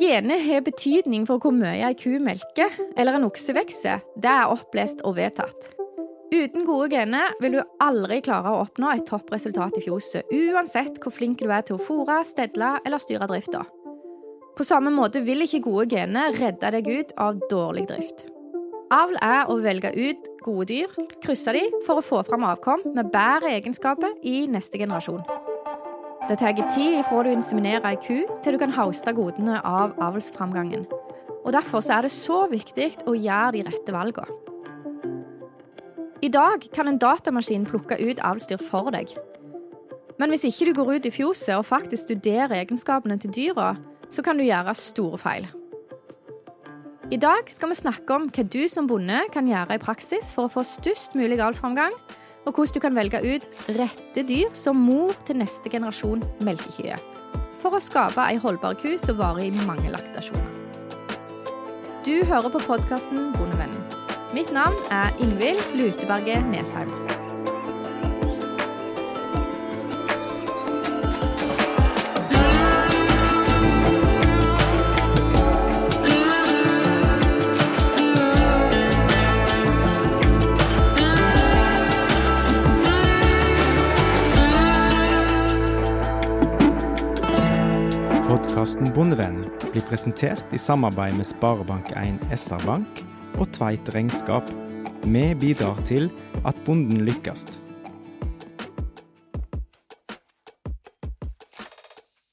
At gener har betydning for hvor mye ei ku melker eller en okse vokser, det er opplest og vedtatt. Uten gode gener vil du aldri klare å oppnå et toppresultat i fjoset, uansett hvor flink du er til å fôre, stedle eller styre drifta. På samme måte vil ikke gode gener redde deg ut av dårlig drift. Avl er å velge ut gode dyr, krysse de for å få fram avkom med bedre egenskaper i neste generasjon. Det tar tid fra du inseminerer ei ku, til du kan hauste godene av avlsframgangen. Og Derfor er det så viktig å gjøre de rette valgene. I dag kan en datamaskin plukke ut avlsdyr for deg. Men hvis ikke du går ut i fjoset og faktisk studerer egenskapene til dyra, så kan du gjøre store feil. I dag skal vi snakke om hva du som bonde kan gjøre i praksis for å få størst mulig avlsframgang, og hvordan du kan velge ut rette dyr som mor til neste generasjon melkekyr. For å skape ei holdbar ku som varer i mange laktasjoner. Du hører på podkasten Bondevennen. Mitt navn er Ingvild Luteberget Nesheim. Podkasten Bondevennen blir presentert i samarbeid med Sparebank1 SR-Bank og Tveit Regnskap. Vi bidrar til at bonden lykkes.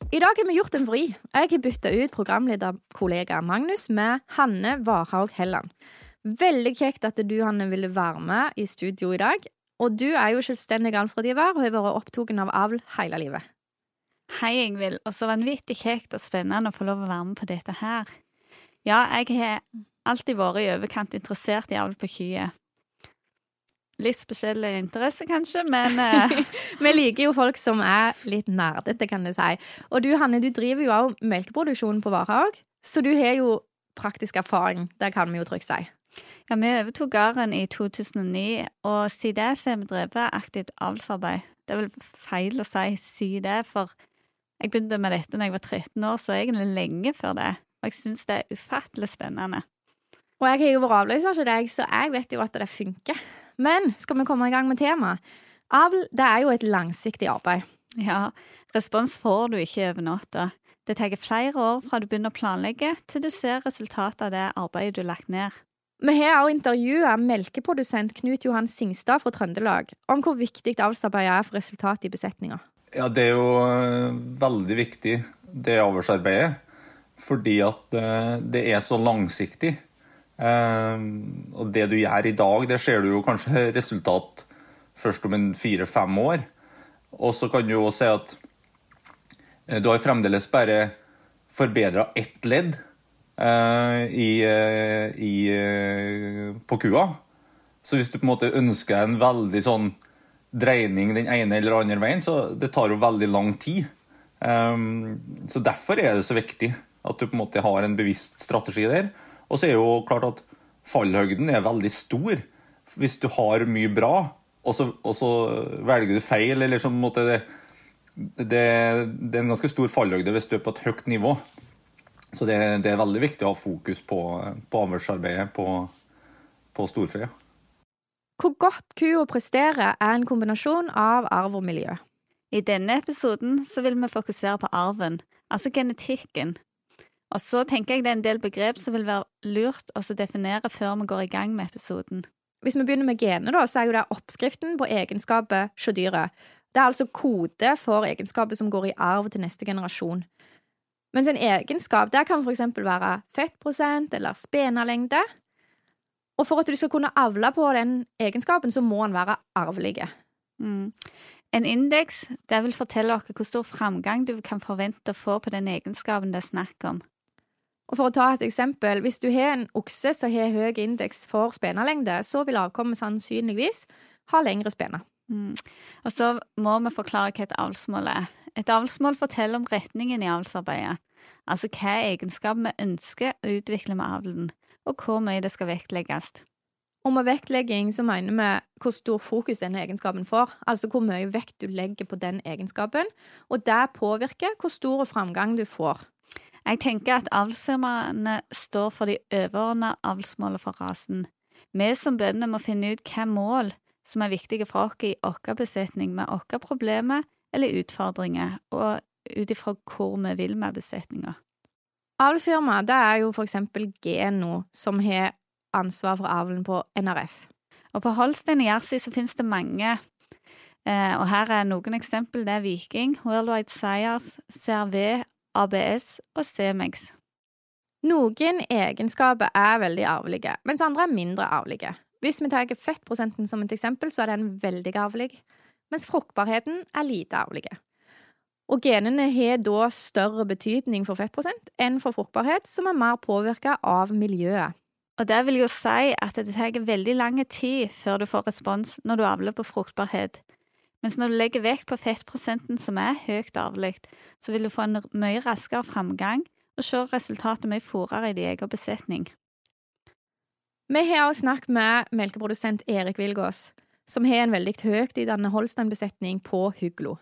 I dag har vi gjort en vri. Jeg har bytta ut programlederkollega Magnus med Hanne Warhaug Helland. Veldig kjekt at du, Hanne, ville være med i studio i dag. Og du er jo selvstendig avlsrådgiver og har vært opptatt av avl hele livet. Hei, Ingvild, og så vanvittig kjekt og spennende å få lov å være med på dette her. Ja, jeg har alltid vært i overkant interessert i avl på kyr. Litt spesiell interesse, kanskje, men uh... Vi liker jo folk som er litt nerdete, kan du si. Og du, Hanne, du driver jo òg melkeproduksjon på Varhaug, så du har jo praktisk erfaring. Det kan vi jo trygt si. Ja, vi overtok gården i 2009, og siden det så har vi drevet aktivt avlsarbeid. Det er vel feil å si si det, for jeg begynte med dette da jeg var 13 år, så egentlig lenge før det. Og jeg syns det er ufattelig spennende. Og jeg har jo vært avløser til deg, så jeg vet jo at det funker. Men skal vi komme i gang med temaet? Avl det er jo et langsiktig arbeid. Ja, respons får du ikke over natta. Det tar flere år fra du begynner å planlegge, til du ser resultatet av det arbeidet du har lagt ned. Vi har også intervjua melkeprodusent Knut Johan Singstad fra Trøndelag om hvor viktig avlsarbeidet er for resultatet i besetninga. Ja, det er jo eh, veldig viktig, det avlsarbeidet. Fordi at eh, det er så langsiktig. Ehm, og det du gjør i dag, det ser du jo kanskje resultat først om en fire-fem år. Og så kan du jo si at eh, du har fremdeles bare forbedra ett ledd i, i, på kua. Så hvis du på en måte ønsker en veldig sånn dreining den ene eller andre veien, så det tar jo veldig lang tid. Um, så derfor er det så viktig at du på en måte har en bevisst strategi der. Og så er jo klart at fallhøgden er veldig stor hvis du har mye bra, og så, og så velger du feil. eller så måte det, det, det, er en ganske stor fallhøgde hvis du er på et høyt nivå. Så det, det er veldig viktig å ha fokus på, på avlsarbeidet på, på storfe. Hvor godt kua presterer, er en kombinasjon av arv og miljø. I denne episoden vil vi fokusere på arven, altså genetikken, og så tenker jeg det er en del begrep som vil være lurt å definere før vi går i gang med episoden. Hvis vi begynner med gene, da, så er jo det oppskriften på egenskapet hos dyret. Det er altså kode for egenskapet som går i arv til neste generasjon. Mens en egenskap der kan eksempel være fettprosent eller spenalengde. Og for at du skal kunne avle på den egenskapen, så må den være arvelig. Mm. En indeks det vil fortelle oss hvor stor framgang du kan forvente å få på den egenskapen det er snakk om. Og For å ta et eksempel, hvis du har en okse som har høy indeks for spenalengde, så vil avkommet sannsynligvis ha lengre spener. Mm. Og så må vi forklare hva et avlsmål er. Et avlsmål forteller om retningen i avlsarbeidet. Altså hva egenskap vi ønsker å utvikle med avlen, og hvor mye det skal vektlegges. Og med vektlegging så mener vi hvor stor fokus denne egenskapen får. Altså hvor mye vekt du legger på den egenskapen, og det påvirker hvor stor framgang du får. Jeg tenker at avlsfirmaene står for de overordnede avlsmålene for rasen. Vi som bønder må finne ut hvilke mål som er viktige for oss i vår besetning med våre problemer eller utfordringer, og ut ifra hvor vi vil med besetninga. Avlsfirma det er jo for eksempel Geno, som har ansvar for avlen på NRF. Og på Holstein i Jersey så finnes det mange, eh, og her er noen eksempel. Det er Viking, Worldwide Sires, CRV, ABS og Cemex. Noen egenskaper er veldig arvelige, mens andre er mindre arvelige. Hvis vi tar fettprosenten som et eksempel, så er den veldig arvelig, mens fruktbarheten er lite arvelig. Og genene har da større betydning for fettprosent enn for fruktbarhet, som er mer påvirka av miljøet. Og det vil jo si at det tar veldig lang tid før du får respons når du avler på fruktbarhet. Mens når du legger vekt på fettprosenten som er høyt arvelig, så vil du få en mye raskere framgang og se resultatet mye fortere i din egen besetning. Vi har også snakket med melkeprodusent Erik Vilgås, som har en veldig høytydende Holstein-besetning på Huglo.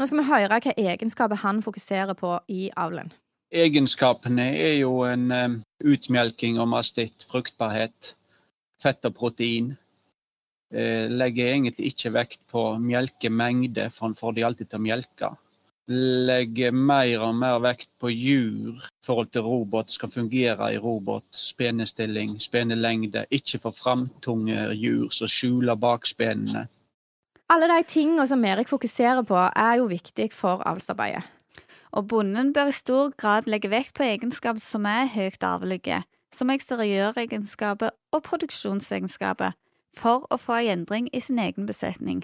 Nå skal vi høre hva egenskaper han fokuserer på i avlen. Egenskapene er jo en utmelking og mastitt, fruktbarhet, fett og protein. Eh, legger egentlig ikke vekt på melkemengde, for han får de alltid til å melke legger mer og mer vekt på jur i forhold til robot skal fungere i robot. Spenestilling, spenelengde. Ikke for framtunge jur som skjuler bakspenene. Alle de tingene som Erik fokuserer på, er jo viktig for avlsarbeidet. Og bonden bør i stor grad legge vekt på egenskaper som er høyt arvelige, som eksteriøregenskaper og produksjonsegenskaper, for å få en endring i sin egen besetning.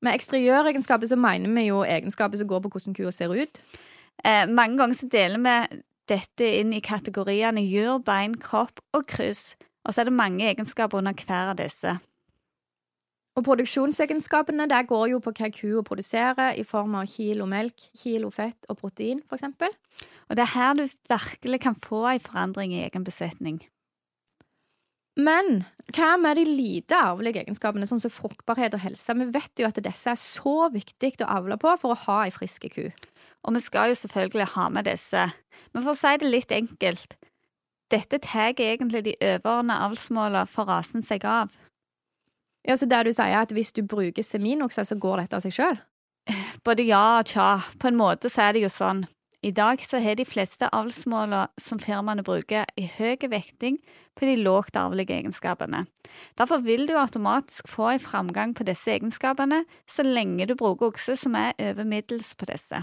Med eksteriøregenskaper så mener vi jo egenskaper som går på hvordan kua ser ut. Eh, mange ganger så deler vi dette inn i kategoriene jur, bein, kropp og kryss, og så er det mange egenskaper under hver av disse. Og produksjonsegenskapene der går jo på hva kua produserer i form av kilo melk, kilo fett og protein, eksempel. Og det er her du virkelig kan få en forandring i egen besetning. Men hva med de lite arvelige egenskapene, sånn som fruktbarhet og helse? Vi vet jo at disse er så viktig å avle på for å ha ei frisk ku. Og vi skal jo selvfølgelig ha med disse. Men for å si det litt enkelt, dette tar egentlig de overordnede avlsmålene for rasen seg av. Ja, Så der du sier at hvis du bruker seminokser, så går dette av seg sjøl? Både ja og tja. På en måte så er det jo sånn. I dag så har de fleste avlsmålene som firmaene bruker, i høy vekting på de lågt arvelige egenskapene. Derfor vil du automatisk få en framgang på disse egenskapene så lenge du bruker okse som er over middels på disse.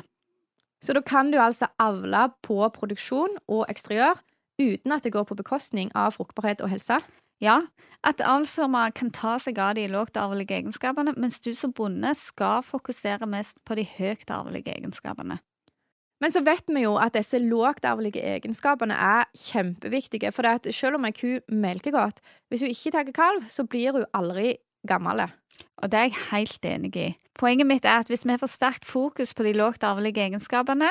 Så da kan du altså avle på produksjon og eksteriør uten at det går på bekostning av fruktbarhet og helse? Ja, at alzheimer kan ta seg av de lågt arvelige egenskapene, mens du som bonde skal fokusere mest på de høyt arvelige egenskapene. Men så vet vi jo at disse lågtarvelige egenskapene er kjempeviktige. For selv om ei ku melker godt, hvis hun ikke tar kalv, så blir hun aldri gammel. Og det er jeg helt enig i. Poenget mitt er at hvis vi har for sterkt fokus på de lågt arvelige egenskapene,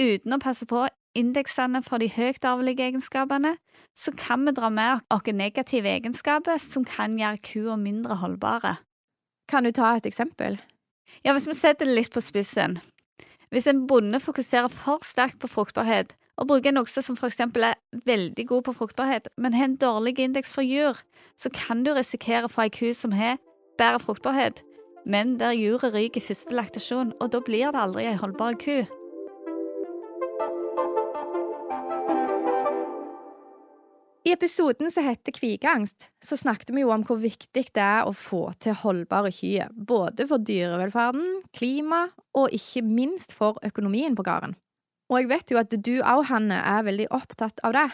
uten å passe på indeksene for de høytarvelige egenskapene, så kan vi dra med oss negative egenskaper som kan gjøre kua mindre holdbare. Kan du ta et eksempel? Ja, hvis vi setter det litt på spissen. Hvis en bonde fokuserer for sterkt på fruktbarhet, og bruker en okse som for eksempel er veldig god på fruktbarhet, men har en dårlig indeks for jur, så kan du risikere å få ei ku som har bedre fruktbarhet, men der juret ryker i første laktasjon, og da blir det aldri ei holdbar ku. I episoden som heter Kvigeangst, så snakket vi jo om hvor viktig det er å få til holdbare kyr, både for dyrevelferden, klima og ikke minst for økonomien på gården. Og jeg vet jo at du òg, Hanne, er veldig opptatt av det.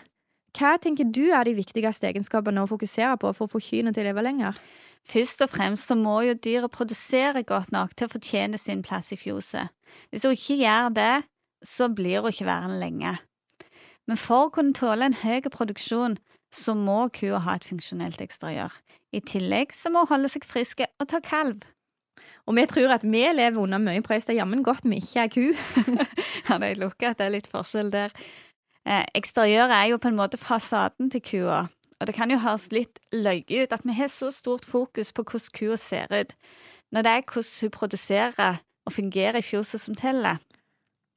Hva tenker du er de viktigste egenskapene å fokusere på for å få kyrne til å leve lenger? Først og fremst så må jo dyret produsere godt nok til å fortjene sin plass i fjoset. Hvis hun ikke gjør det, så blir hun ikke værende lenge. Men for å kunne tåle en høy produksjon, så må kua ha et funksjonelt eksteriør. I tillegg så må hun holde seg friske og ta kalv. Og vi tror at vi lever under mye prøys. Det er jammen godt vi ikke er ku. ja, det lukker at det er litt forskjell der. Eh, eksteriøret er jo på en måte fasaden til kua. Og det kan jo høres litt løye ut at vi har så stort fokus på hvordan kua ser ut, når det er hvordan hun produserer og fungerer i fjoset som teller.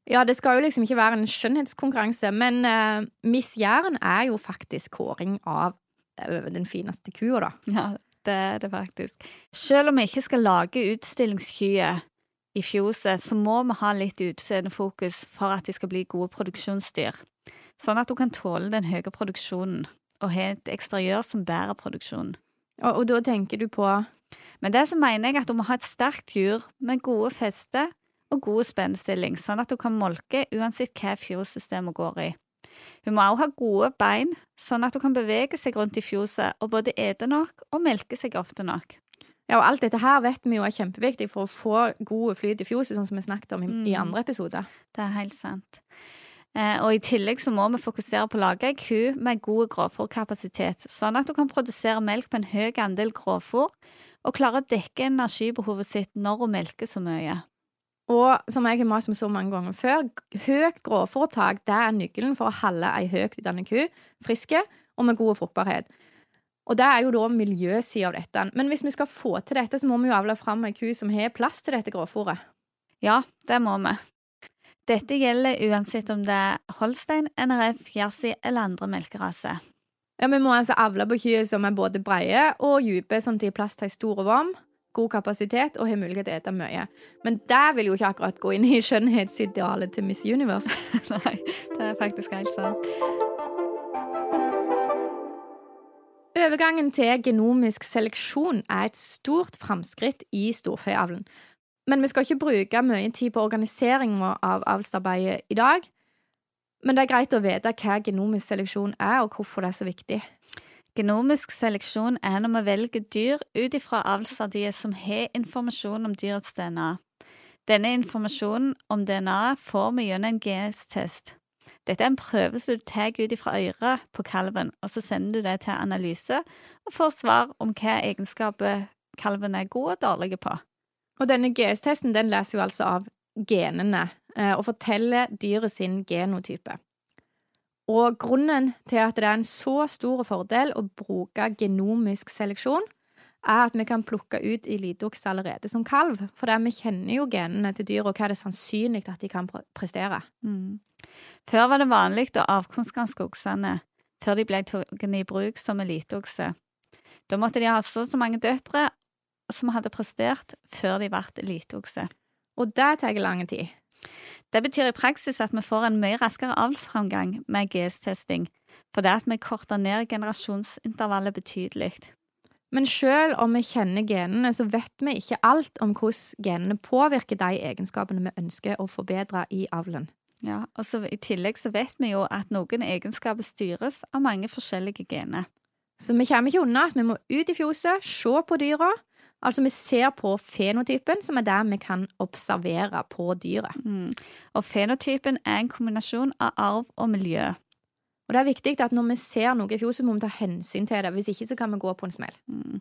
Ja, det skal jo liksom ikke være en skjønnhetskonkurranse, men uh, Miss Jæren er jo faktisk kåring av uh, den fineste kua, da. Ja, det er det faktisk. Selv om vi ikke skal lage utstillingskyer i fjoset, så må vi ha litt utseendefokus for at de skal bli gode produksjonsdyr. Sånn at hun kan tåle den høye produksjonen, og ha et eksteriør som bærer produksjonen. Og, og da tenker du på Men det så mener jeg at hun må ha et sterkt jur med gode fester og god spennestilling, sånn at hun kan molke uansett hva fjordsystemet går i. Hun må også ha gode bein, sånn at hun kan bevege seg rundt i fjoset og både ete nok og melke seg ofte nok. Ja, og alt dette her vet vi jo er kjempeviktig for å få god flyt i fjoset, sånn som vi snakket om i, i Mm. andre episoder. Det er helt sant. Eh, og i tillegg så må vi fokusere på å lage ei ku med god grovfòrkapasitet, sånn at hun kan produsere melk på en høy andel grovfòr, og klare å dekke energibehovet sitt når hun melker så mye. Og som jeg har mast om så mange ganger før, høyt grovfòropptak er nøkkelen for å holde ei høyt utdannet ku friske og med god fruktbarhet. Og det er jo da miljøsida av dette. Men hvis vi skal få til dette, så må vi jo avle fram ei ku som har plass til dette grovfòret. Ja, det må vi. Dette gjelder uansett om det er Holstein, NRF, Jersey eller andre melkeraser. Ja, Vi må altså avle på kyr som er både breie og dype, sånn at de har plass til ei stor vom, god kapasitet og har mulighet til å ete mye. Men det vil jo ikke akkurat gå inn i skjønnhetsidealet til Miss Universe. Nei, det er faktisk helt sant. Overgangen til genomisk seleksjon er et stort framskritt i storfeavlen. Men vi skal ikke bruke mye tid på organiseringen av avlsarbeidet i dag. Men det er greit å vite hva genomisk seleksjon er, og hvorfor det er så viktig. Genomisk seleksjon er når vi velger dyr ut ifra avlsverdier som har informasjon om dyrets DNA. Denne informasjonen om DNA får vi gjennom en GS-test. Dette er en prøve som du tar ut ifra øret på kalven, og så sender du det til analyse og får svar om hva egenskaper kalven er god og dårlig på. Og denne GS-testen den leser jo altså av genene eh, og forteller dyret sin genotype. Og grunnen til at det er en så stor fordel å bruke genomisk seleksjon, er at vi kan plukke ut eliteokse allerede som kalv, for vi kjenner jo genene til dyr og hva er det sannsynlig at de kan prestere. Mm. Før var det vanlig å avkomstgranske oksene før de ble tatt i bruk som eliteokse. Da måtte de ha så og så mange døtre som hadde prestert før de ble eliteokse. Og det tar lang tid. Det betyr i praksis at vi får en mye raskere avlsframgang med GS-testing, fordi at vi korter ned generasjonsintervallet betydelig. Men selv om vi kjenner genene, så vet vi ikke alt om hvordan genene påvirker de egenskapene vi ønsker å forbedre i avlen. Ja, og så I tillegg så vet vi jo at noen egenskaper styres av mange forskjellige gener. Så vi kommer ikke unna at vi må ut i fjoset, se på dyra. Altså vi ser på fenotypen, som er det vi kan observere på dyret. Mm. Og fenotypen er en kombinasjon av arv og miljø. Og det er viktig at når vi ser noe i fjoset, må vi ta hensyn til det. Hvis ikke så kan vi gå på en smell. Mm.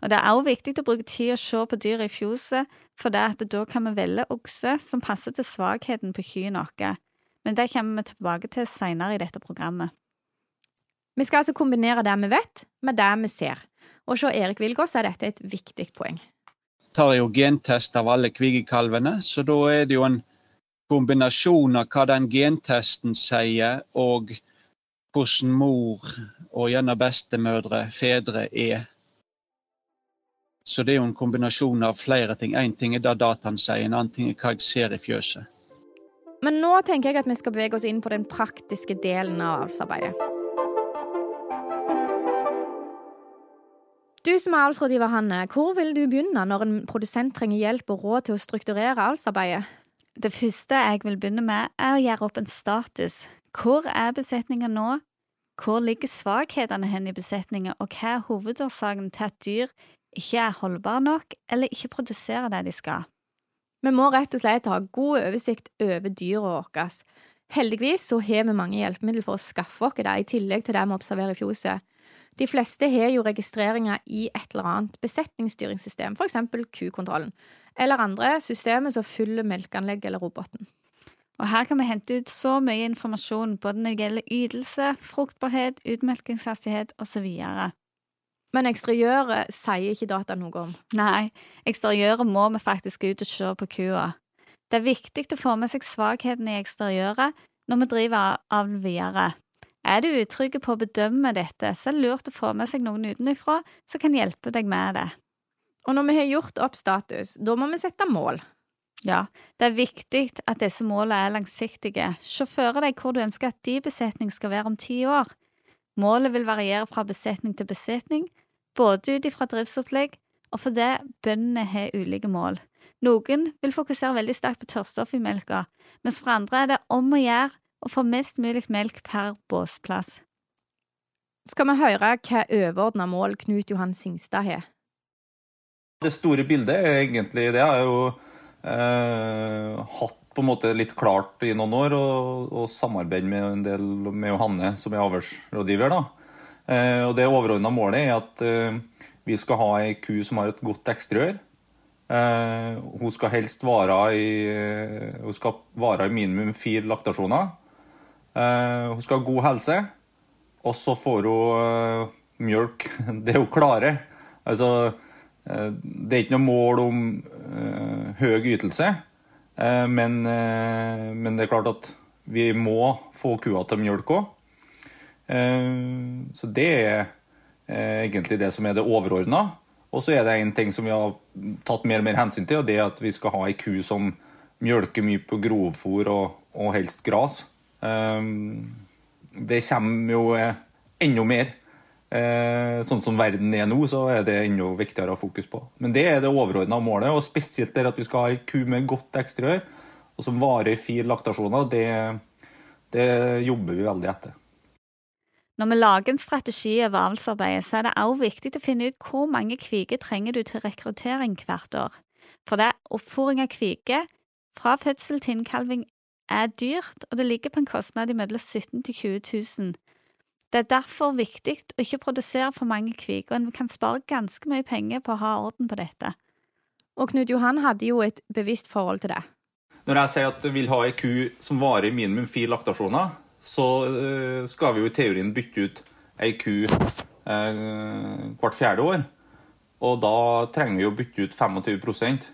Og det er også viktig å bruke tid å se på dyret i fjoset, for da kan vi velge okse som passer til svakheten på kyen vår. Men det kommer vi tilbake til senere i dette programmet. Vi skal altså kombinere det vi vet, med det vi ser. Og hos Erik Vilgås er dette et viktig poeng. tar jo gentest av alle kvigekalvene, så da er det jo en kombinasjon av hva den gentesten sier, og hvordan mor og gjerne bestemødre, fedre, er. Så det er jo en kombinasjon av flere ting. Én ting er det dataen sier, en annen ting er hva jeg ser i fjøset. Men nå tenker jeg at vi skal bevege oss inn på den praktiske delen av avlsarbeidet. Du som er avlsrådgiver, Hanne, hvor vil du begynne når en produsent trenger hjelp og råd til å strukturere avlsarbeidet? Det første jeg vil begynne med, er å gjøre opp en status. Hvor er besetningen nå? Hvor ligger svakhetene hen i besetningen, og hva er hovedårsaken til at dyr ikke er holdbare nok eller ikke produserer det de skal? Vi må rett og slett ha god oversikt over dyra våre. Heldigvis så har vi mange hjelpemidler for å skaffe oss det, i tillegg til det vi observerer i fjoset. De fleste har jo registreringer i et eller annet besetningsstyringssystem, eksempel kukontrollen, eller andre systemer som fyller melkeanlegget eller roboten. Og her kan vi hente ut så mye informasjon både når det gjelder ytelse, fruktbarhet, utmelkingshastighet osv. Men eksteriøret sier ikke data noe om. Nei, eksteriøret må vi faktisk ut og se på kua. Det er viktig å få med seg svakhetene i eksteriøret når vi driver avl videre. Er du utrygg på å bedømme dette, så er det lurt å få med seg noen utenfra som kan hjelpe deg med det. Og når vi har gjort opp status, da må vi sette mål. Ja, det er viktig at disse målene er langsiktige. Se for deg hvor du ønsker at din besetning skal være om ti år. Målet vil variere fra besetning til besetning, både ut ifra driftsopplegg og fordi bøndene har ulike mål. Noen vil fokusere veldig sterkt på tørrstoff i melka, mens for andre er det om å gjøre å få mest mulig melk per båsplass. Skal vi høre hva overordna mål Knut Johan Singstad har? Det store bildet er egentlig det har jeg jo eh, hatt på en måte litt klart i noen år, og, og samarbeid med en del med Johanne, som er avlsrådgiver. Eh, og Det overordna målet er at eh, vi skal ha ei ku som har et godt eksteriør. Eh, hun skal helst vare i, eh, hun skal vare i minimum fire laktasjoner. Eh, hun skal ha god helse, og så får hun uh, mjølk det hun klarer. Altså, uh, det er ikke noe mål om høy ytelse, men, men, det er klart at vi må få kua til mjølk òg. Så det er egentlig det som er det overordna. Og så er det en ting som vi har tatt mer og mer hensyn til, og det er at vi skal ha ei ku som mjølker mye på grovfôr og, og helst gras. Ehm, det kommer jo eh, enda mer. Eh, sånn som verden er nå, så er det enda viktigere å ha fokus på. Men det er det overordna målet, og spesielt det at vi skal ha ei ku med godt eksteriør, og som varer i fire laktasjoner, det, det jobber vi veldig etter. Når vi lager en strategi over avlsarbeidet, så er det også viktig å finne ut hvor mange kviger trenger du til rekruttering hvert år. For det oppfòring av kviger fra fødsel til innkalving er dyrt, og det ligger på en kostnad mellom 17 til 20 000. Det er derfor viktig å ikke produsere for mange kvik, og en kan spare ganske mye penger på å ha orden på dette. Og Knut Johan hadde jo et bevisst forhold til det. Når jeg sier at jeg vil ha ei ku som varer minimum fire laktasjoner, så eh, skal vi jo i teorien bytte ut ei ku eh, hvert fjerde år. Og da trenger vi å bytte ut 25%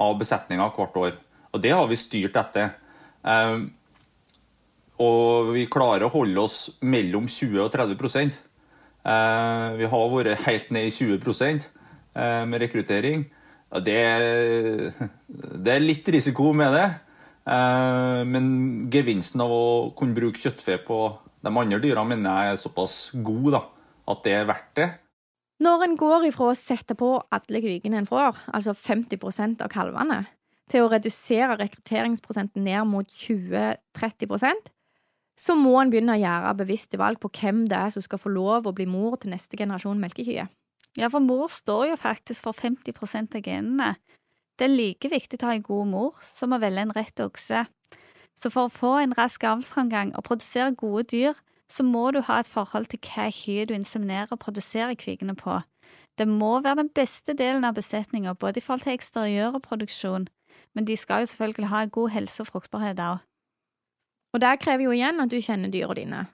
av besetninga hvert år. Og det har vi styrt etter. Ehm, og vi klarer å holde oss mellom 20 og 30% ehm, Vi har vært helt ned i 20 eh, med rekruttering. Det, det er litt risiko med det. Ehm, men gevinsten av å kunne bruke kjøttfe på de andre dyra mener jeg er såpass god da, at det er verdt det. Når en går ifra å sette på alle kvigene en får, altså 50% av kalvene, til å redusere rekrutteringsprosenten ned mot 20-30% så må en begynne å gjøre bevisste valg på hvem det er som skal få lov å bli mor til neste generasjon melkekyer. Ja, for mor står jo faktisk for 50% av genene. Det er like viktig å ha en god mor som å velge en rett okse. Så for å få en rask avlsframgang og produsere gode dyr, så må du ha et forhold til hva kyr du inseminerer og produserer kvigene på. Det må være den beste delen av besetninga, både i forhold til eksteriør og produksjon men de skal jo selvfølgelig ha god helse og fruktbarhet òg. Og det krever jo igjen at du kjenner dyra dine.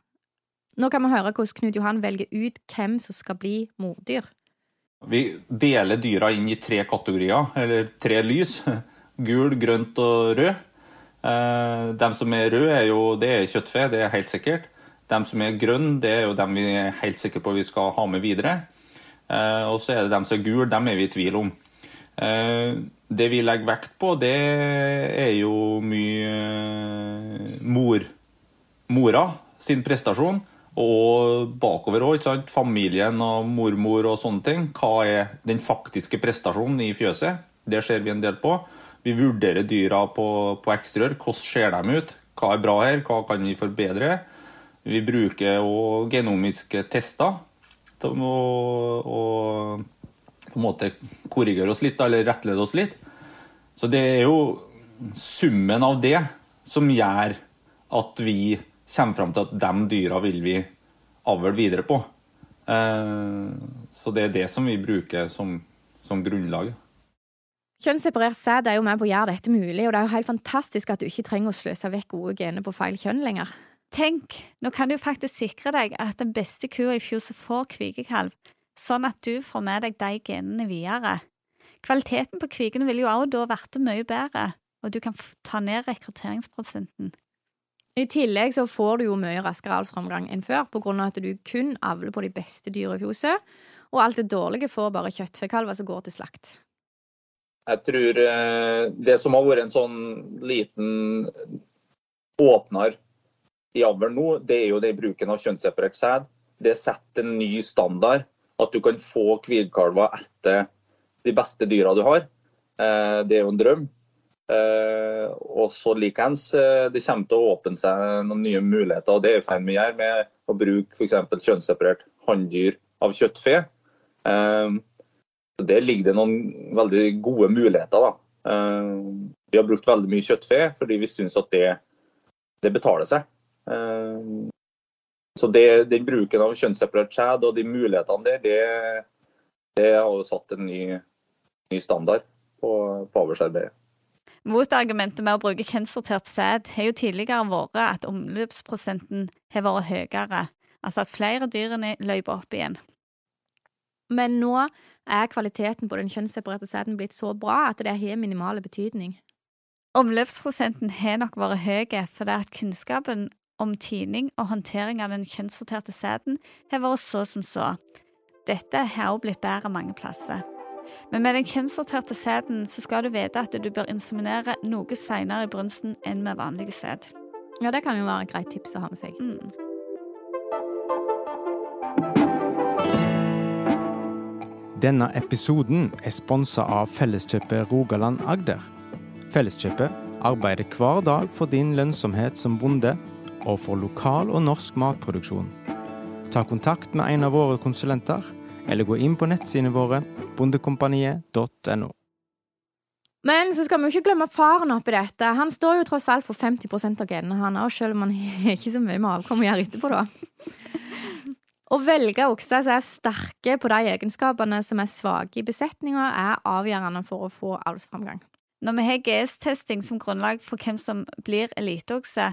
Nå kan vi høre hvordan Knut Johan velger ut hvem som skal bli mordyr. Vi deler dyra inn i tre kategorier, eller tre lys. Gul, grønt og rød. Eh, de som er røde, er jo, det er kjøttfe, det er helt sikkert. De som er grønne, det er jo dem vi er helt sikre på vi skal ha med videre. Eh, og så er det dem som er gule, dem er vi i tvil om. Eh, det vi legger vekt på, det er jo mye eh, mor, mora sin prestasjon. Og bakover òg. Familien og mormor og sånne ting. Hva er den faktiske prestasjonen i fjøset? Det ser vi en del på. Vi vurderer dyra på, på eksteriør. Hvordan ser de ut? Hva er bra her? Hva kan vi forbedre? Vi bruker òg genomiske tester Og, å på en måte korrigere oss litt, eller rettlede oss litt. Så det er jo summen av det som gjør at vi kommer fram til at de dyra vil vi avle videre på. Eh, så det er det som vi bruker som, som grunnlag. Kjønnsseparert sæd er jo med på å gjøre dette mulig, og det er jo helt fantastisk at du ikke trenger å sløse vekk gode gener på feil kjønn lenger. Tenk, nå kan du faktisk sikre deg at den beste kua i fjor som får kvikekalv, sånn at du får med deg de genene videre. Kvaliteten på kvigene vil jo også da bli mye bedre, og du kan ta ned rekrutteringsprosenten. I tillegg så får du jo mye raskere avlsframgang enn før, på grunn av at du kun avler på de beste dyra i fjoset, og alt det dårlige får bare kjøttfekalver som går til slakt. Jeg tror eh, det som har vært en sånn liten åpner i avl nå, det er jo det bruken av kjønnsseparert sæd. Det setter en ny standard. At du kan få kvidkalver etter de beste dyra du har. Eh, det er jo en drøm. Uh, og så likeens, uh, det kommer til å åpne seg noen nye muligheter. og Det er i ferd med å gjøre med å bruke f.eks. kjønnsseparert hanndyr av kjøttfe. så der ligger det noen veldig gode muligheter. da. vi har brukt veldig mye kjøttfe fordi vi syns at det, det, betaler seg. Så det, Den bruken av kjønnsseparert sæd og de mulighetene der, det, det har jo satt en ny, ny standard på, på avlsarbeidet. Motargumentet med å bruke kjønnssortert sæd har jo tidligere vært at omløpsprosenten har vært høyere, altså at flere dyrene løper opp igjen. Men nå er kvaliteten på den kjønnsseparerte sæden blitt så bra at det har minimal betydning. Omløpsprosenten har nok vært høy fordi at kunnskapen om tining og håndtering av den kjønnssorterte sæden har vært så som så. Dette har også blitt bedre mange plasser. Men med den kjønnssorterte sæden så skal du vite at du bør inseminere noe seinere i brunsten enn med vanlig sæd. Ja, det kan jo være et greit tips å ha med seg. Mm. Denne episoden er sponsa av Felleskjøpet Rogaland Agder. Felleskjøpet arbeider hver dag for din lønnsomhet som bonde, og for lokal og norsk matproduksjon. Ta kontakt med en av våre konsulenter eller gå inn på nettsidene våre bondekompaniet.no. Men så skal vi jo ikke glemme faren oppi dette. Han står jo tross alt for 50 av genene han òg, selv om han ikke så mye med avkom å gjøre etterpå, da. Å velge okser som er sterke på de egenskapene som er svake i besetninga, er avgjørende for å få avlsframgang. Når vi har GS-testing som grunnlag for hvem som blir eliteokse,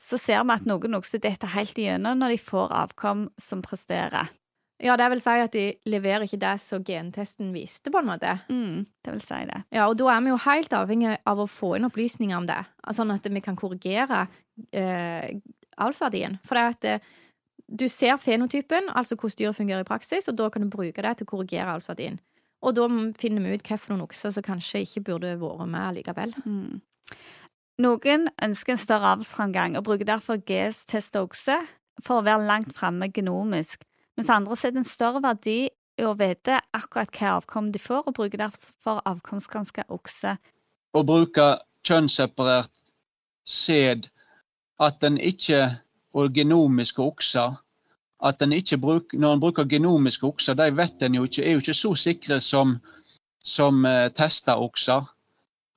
så ser vi at noen okser detter helt igjennom når de får avkom som presterer. Ja, det vil si at de leverer ikke det som gentesten viste, på en måte. Mm, det vil si det. Ja, og da er vi jo helt avhengig av å få inn opplysninger om det, sånn at vi kan korrigere eh, avlsverdien. For det at eh, du ser fenotypen, altså hvordan dyret fungerer i praksis, og da kan du bruke det til å korrigere avlsverdien. Og da finner vi ut hvilke okser som kanskje ikke burde vært med likevel. Mm. Noen ønsker en større avlsframgang og bruker derfor GS-test okse for å være langt framme genomisk mens andre setter en større verdi i å vite akkurat hva avkom de får, og bruker derfor avkomstgranska okse. Å bruke kjønnsseparert sæd, at en ikke og genomiske okser at en ikke bruk, Når en bruker genomiske okser, de vet en jo ikke, er jo ikke så sikre som, som eh, testa okser.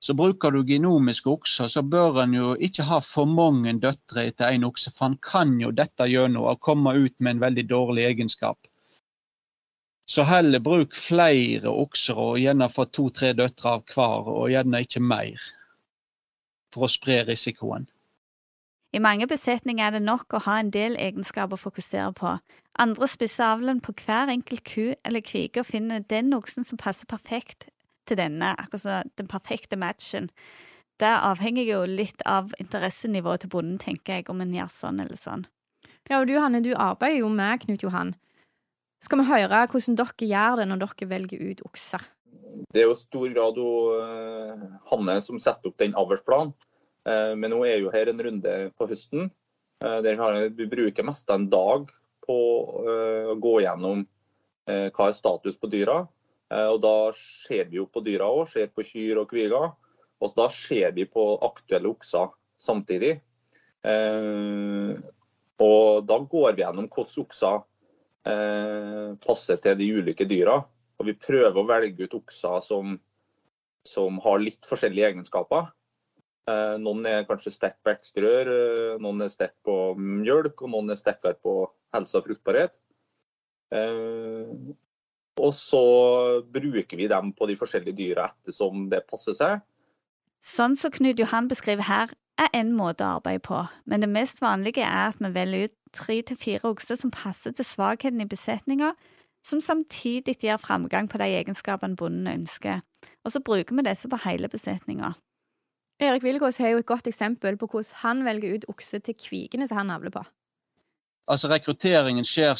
Så bruker du genomiske okser, så bør en jo ikke ha for mange døtre etter én okse, for han kan jo dette gjennom å komme ut med en veldig dårlig egenskap. Så heller bruk flere okser og gjerne få to-tre døtre av hver, og gjerne ikke mer, for å spre risikoen. I mange besetninger er det nok å ha en del egenskaper å fokusere på. Andre spisser avlen på hver enkelt ku eller kvige og finner den oksen som passer perfekt til denne, akkurat som den perfekte matchen. Det avhenger jo litt av interessenivået til bonden, tenker jeg, om en gjør sånn eller sånn. Ja, og du Hanne, du arbeider jo med Knut Johan. Skal vi høre hvordan dere gjør det når dere velger ut okser? Det er jo stor grad jo Hanne som setter opp den avlsplanen. Uh, men nå er jo her en runde på høsten. Uh, der vi bruker mest en dag på å gå gjennom hva er status på dyra. Eh, og Da ser vi jo på dyra òg, ser på kyr og kviger. Og da ser vi på aktuelle okser samtidig. Eh, og da går vi gjennom hvordan okser eh, passer til de ulike dyra. Og vi prøver å velge ut okser som, som har litt forskjellige egenskaper. Noen er kanskje sterkt på ekstrør, noen er sterkt på mjølk, og noen er sterkere på helse og fruktbarhet. Og så bruker vi dem på de forskjellige dyra ettersom det passer seg. Sånn som Knut Johan beskriver her, er en måte å arbeide på, men det mest vanlige er at vi velger ut tre til fire okser som passer til svakheten i besetninga, som samtidig gir framgang på de egenskapene bonden ønsker, og så bruker vi disse på hele besetninga. Erik Vilgås har jo et godt eksempel på hvordan han velger ut okse til kvigene som han avler på. Altså Rekrutteringen skjer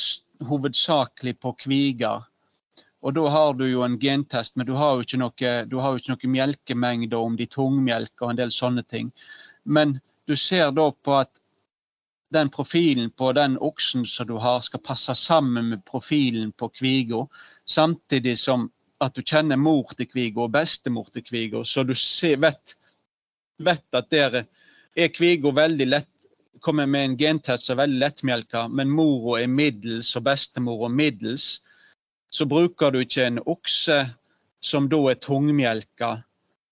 hovedsakelig på kviger. Og da har du jo en gentest, men du har jo ikke noe, jo ikke noe melkemengde om de tungmelker og en del sånne ting. Men du ser da på at den profilen på den oksen som du har, skal passe sammen med profilen på kviga, samtidig som at du kjenner mor til kviga og bestemor til kviga, så du ser, vet, vet, at der er kviga veldig lett kommer med en gentest som er veldig lettmelka, men mora er middels og bestemora middels, så bruker du ikke en okse som da er tungmelka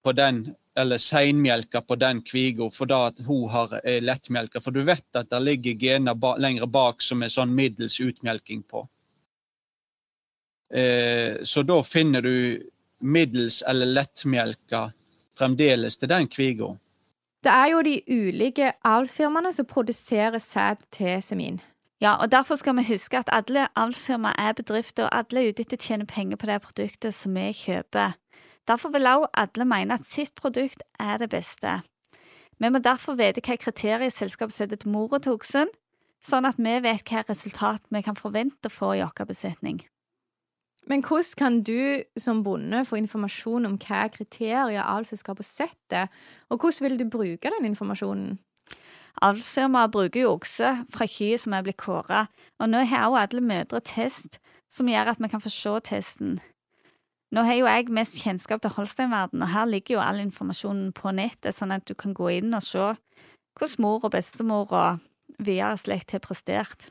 på den eller seinmelka på den kviga for da at hun har er lettmelka. For du vet at det ligger gener ba, lenger bak som er sånn middels utmelking på. Eh, så da finner du middels eller lettmelka fremdeles til den kviga. Det er jo de ulike avlsfirmaene som produserer sæd til semin. Ja, og Derfor skal vi huske at alle avlsfirmaer er bedrifter, og alle er ute etter å tjene penger på det produktet som vi kjøper. Derfor vil også alle mene at sitt produkt er det beste. Vi må derfor vite hva kriterier selskapet setter til mora til oksen, sånn at vi vet hva resultat vi kan forvente å få i vår besetning. Men hvordan kan du som bonde få informasjon om hva kriterier avlsselskapet setter, og hvordan vil du bruke den informasjonen? Avlsfirmaer bruker jo okse fra kyr som er blitt kåret, og nå har jo alle mødre test som gjør at vi kan få se testen. Nå har jo jeg mest kjennskap til Holsteinverden, og her ligger jo all informasjonen på nettet, sånn at du kan gå inn og se hvordan mor og bestemor og videre slekt har prestert.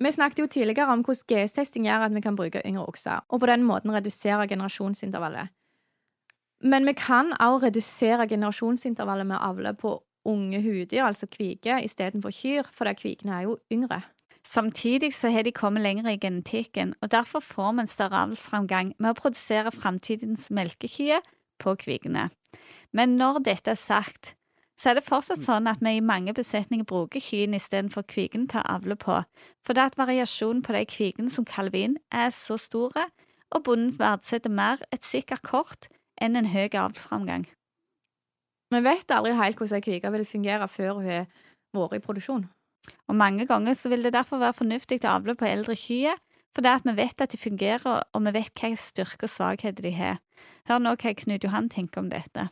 Vi snakket jo tidligere om hvordan GS-testing gjør at vi kan bruke yngre okser, og på den måten redusere generasjonsintervallet. Men vi kan også redusere generasjonsintervallet med avle på unge huddyr, altså kviger, istedenfor kyr, for kvikene er jo yngre. Samtidig så har de kommet lenger i genetikken, og derfor får vi en større avlsframgang med å produsere framtidens melkekyr på kvigene. Men når dette er sagt, så er det fortsatt sånn at vi i mange besetninger bruker kyen istedenfor kvigen til å avle på, for det at variasjonen på de kvigene som kalver inn, er så store, og bonden verdsetter mer et sikkert kort enn en høy avlsframgang. Vi vet aldri helt hvordan ei kvige vil fungere før hun har vært i produksjon. Og mange ganger så vil det derfor være fornuftig å avle på eldre kyr, for det at vi vet at de fungerer, og vi vet hvilke styrker og svakheter de har. Hør nå hva Knut Johan tenker om dette.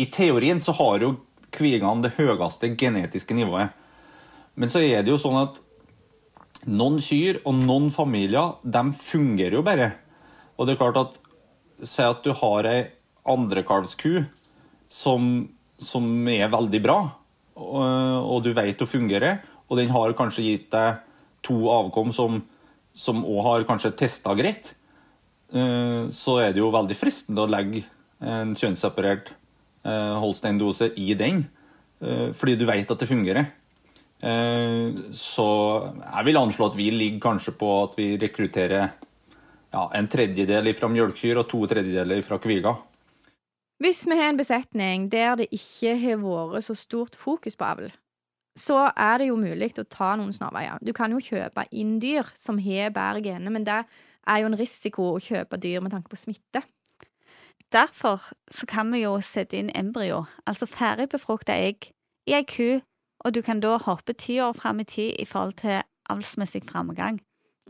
I teorien så har jo kvigene det høyeste genetiske nivået. Men så er det jo sånn at noen kyr og noen familier, de fungerer jo bare. Og det er klart at Si at du har ei andrekalvsku som, som er veldig bra og du vet hun fungerer, og den har kanskje gitt deg to avkom som også har kanskje testa greit, eh, så er det jo veldig fristende å legge en kjønnsseparert holsteindose i den, eh, fordi du vet at det fungerer. Så jeg vil anslå at vi ligger kanskje på at vi rekrutterer ja, en tredjedel fra mjølkekyr og to tredjedeler fra kviger. Hvis vi har en besetning der det ikke har vært så stort fokus på avl, så er det jo mulig å ta noen snarveier. Du kan jo kjøpe inn dyr som har bedre gener, men det er jo en risiko å kjøpe dyr med tanke på smitte. Derfor så kan vi jo sette inn embryo, altså ferdigbefrukta egg, i ei ku, og du kan da hoppe ti år fram i tid i forhold til avlsmessig framgang.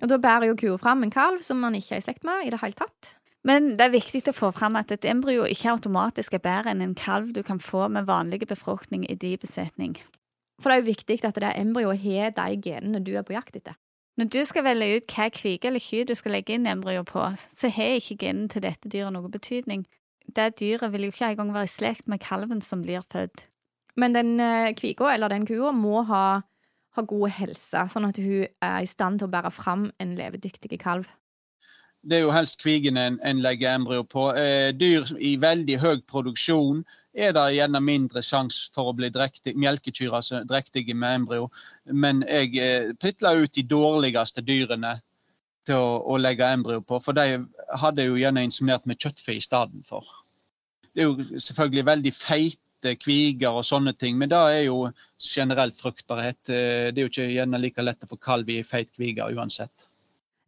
Og da bærer jo kua fram en kalv som man ikke er i slekt med i det hele tatt. Men det er viktig å få fram at et embryo ikke automatisk er bedre enn en kalv du kan få med vanlig befruktning i din besetning. For det er jo viktig at det embryoet har de genene du er på jakt etter. Når du skal velge ut hva kvige eller ky du skal legge inn embryo på, så har ikke genen til dette dyret noen betydning. Det dyret vil jo ikke engang være i slekt med kalven som blir født. Men den eh, kviga eller den kua må ha, ha god helse, sånn at hun er i stand til å bære fram en levedyktig kalv det er jo helst kvigen en, en legger embryo på. Eh, dyr i veldig høy produksjon er det gjerne mindre sjanse for å bli drektig, melkekyr altså drektige med embryo. Men jeg eh, pitla ut de dårligste dyrene til å, å, legge embryo på, for de hadde jo gjerne inseminert med kjøttfe for. Det er jo selvfølgelig veldig feite kviger og sånne ting, men det er jo generelt fruktbarhet. Eh, det er jo ikke gjerne like lett å få kalv i feit kviger uansett.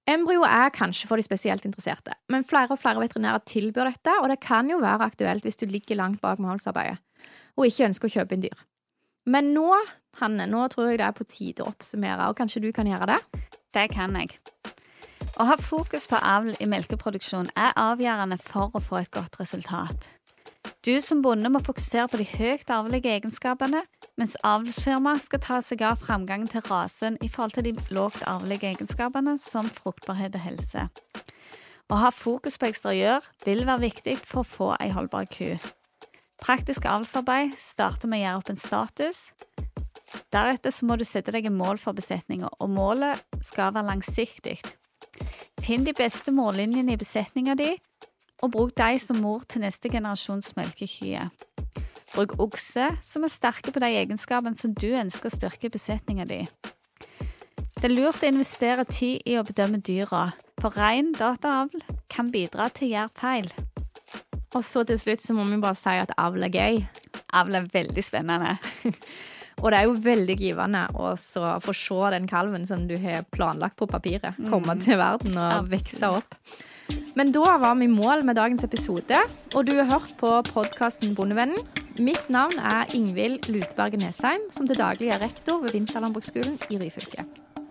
Embryo er kanskje for de spesielt interesserte, men flere og flere veterinærer tilbyr dette, og det kan jo være aktuelt hvis du ligger langt bak med avlsarbeidet. og ikke ønsker å kjøpe inn dyr. Men nå, Hanne, nå tror jeg det er på tide å oppsummere, og kanskje du kan gjøre det? Det kan jeg. Å ha fokus på avl i melkeproduksjon er avgjørende for å få et godt resultat. Du som bonde må fokusere på de høyt arvelige egenskapene, mens avlsfirmaet skal ta seg av framgangen til rasen i forhold til de lågt arvelige egenskapene som fruktbarhet og helse. Å ha fokus på eksteriør vil være viktig for å få ei holdbar ku. Praktisk avlsarbeid starter med å gjøre opp en status. Deretter så må du sette deg et mål for besetninga, og målet skal være langsiktig. Finn de beste mållinjene i besetninga di, og bruk de som mor til neste generasjons melkekyr. Bruk okse, som er sterke på de egenskapene som du ønsker å styrke i besetninga di. Det er lurt å investere tid i å bedømme dyra, for ren dataavl kan bidra til å gjøre feil. Og så til slutt så må vi bare si at avl er gøy. Avl er veldig spennende. Og det er jo veldig givende å få se den kalven som du har planlagt på papiret, komme til verden og vokse opp. Men da var vi i mål med dagens episode, og du har hørt på podkasten Bondevennen. Mitt navn er Ingvild Luteberget Nesheim, som til daglig er rektor ved Vinterlandbruksskolen i Ryfylke.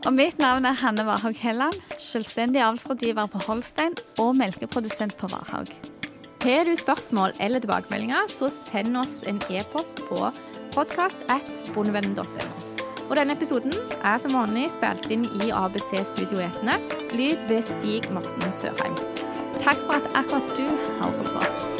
Og mitt navn er Hanne Warhaug Helland, selvstendig avlsrådgiver på Holstein og melkeprodusent på Warhaug. Har du spørsmål eller tilbakemeldinger, så send oss en e-post på podkast.bondevennen.no. Og denne episoden er som vanlig spilt inn i ABC Studio Etne. Lyd ved Stig Morten Sørheim. Takk for at akkurat du hører på.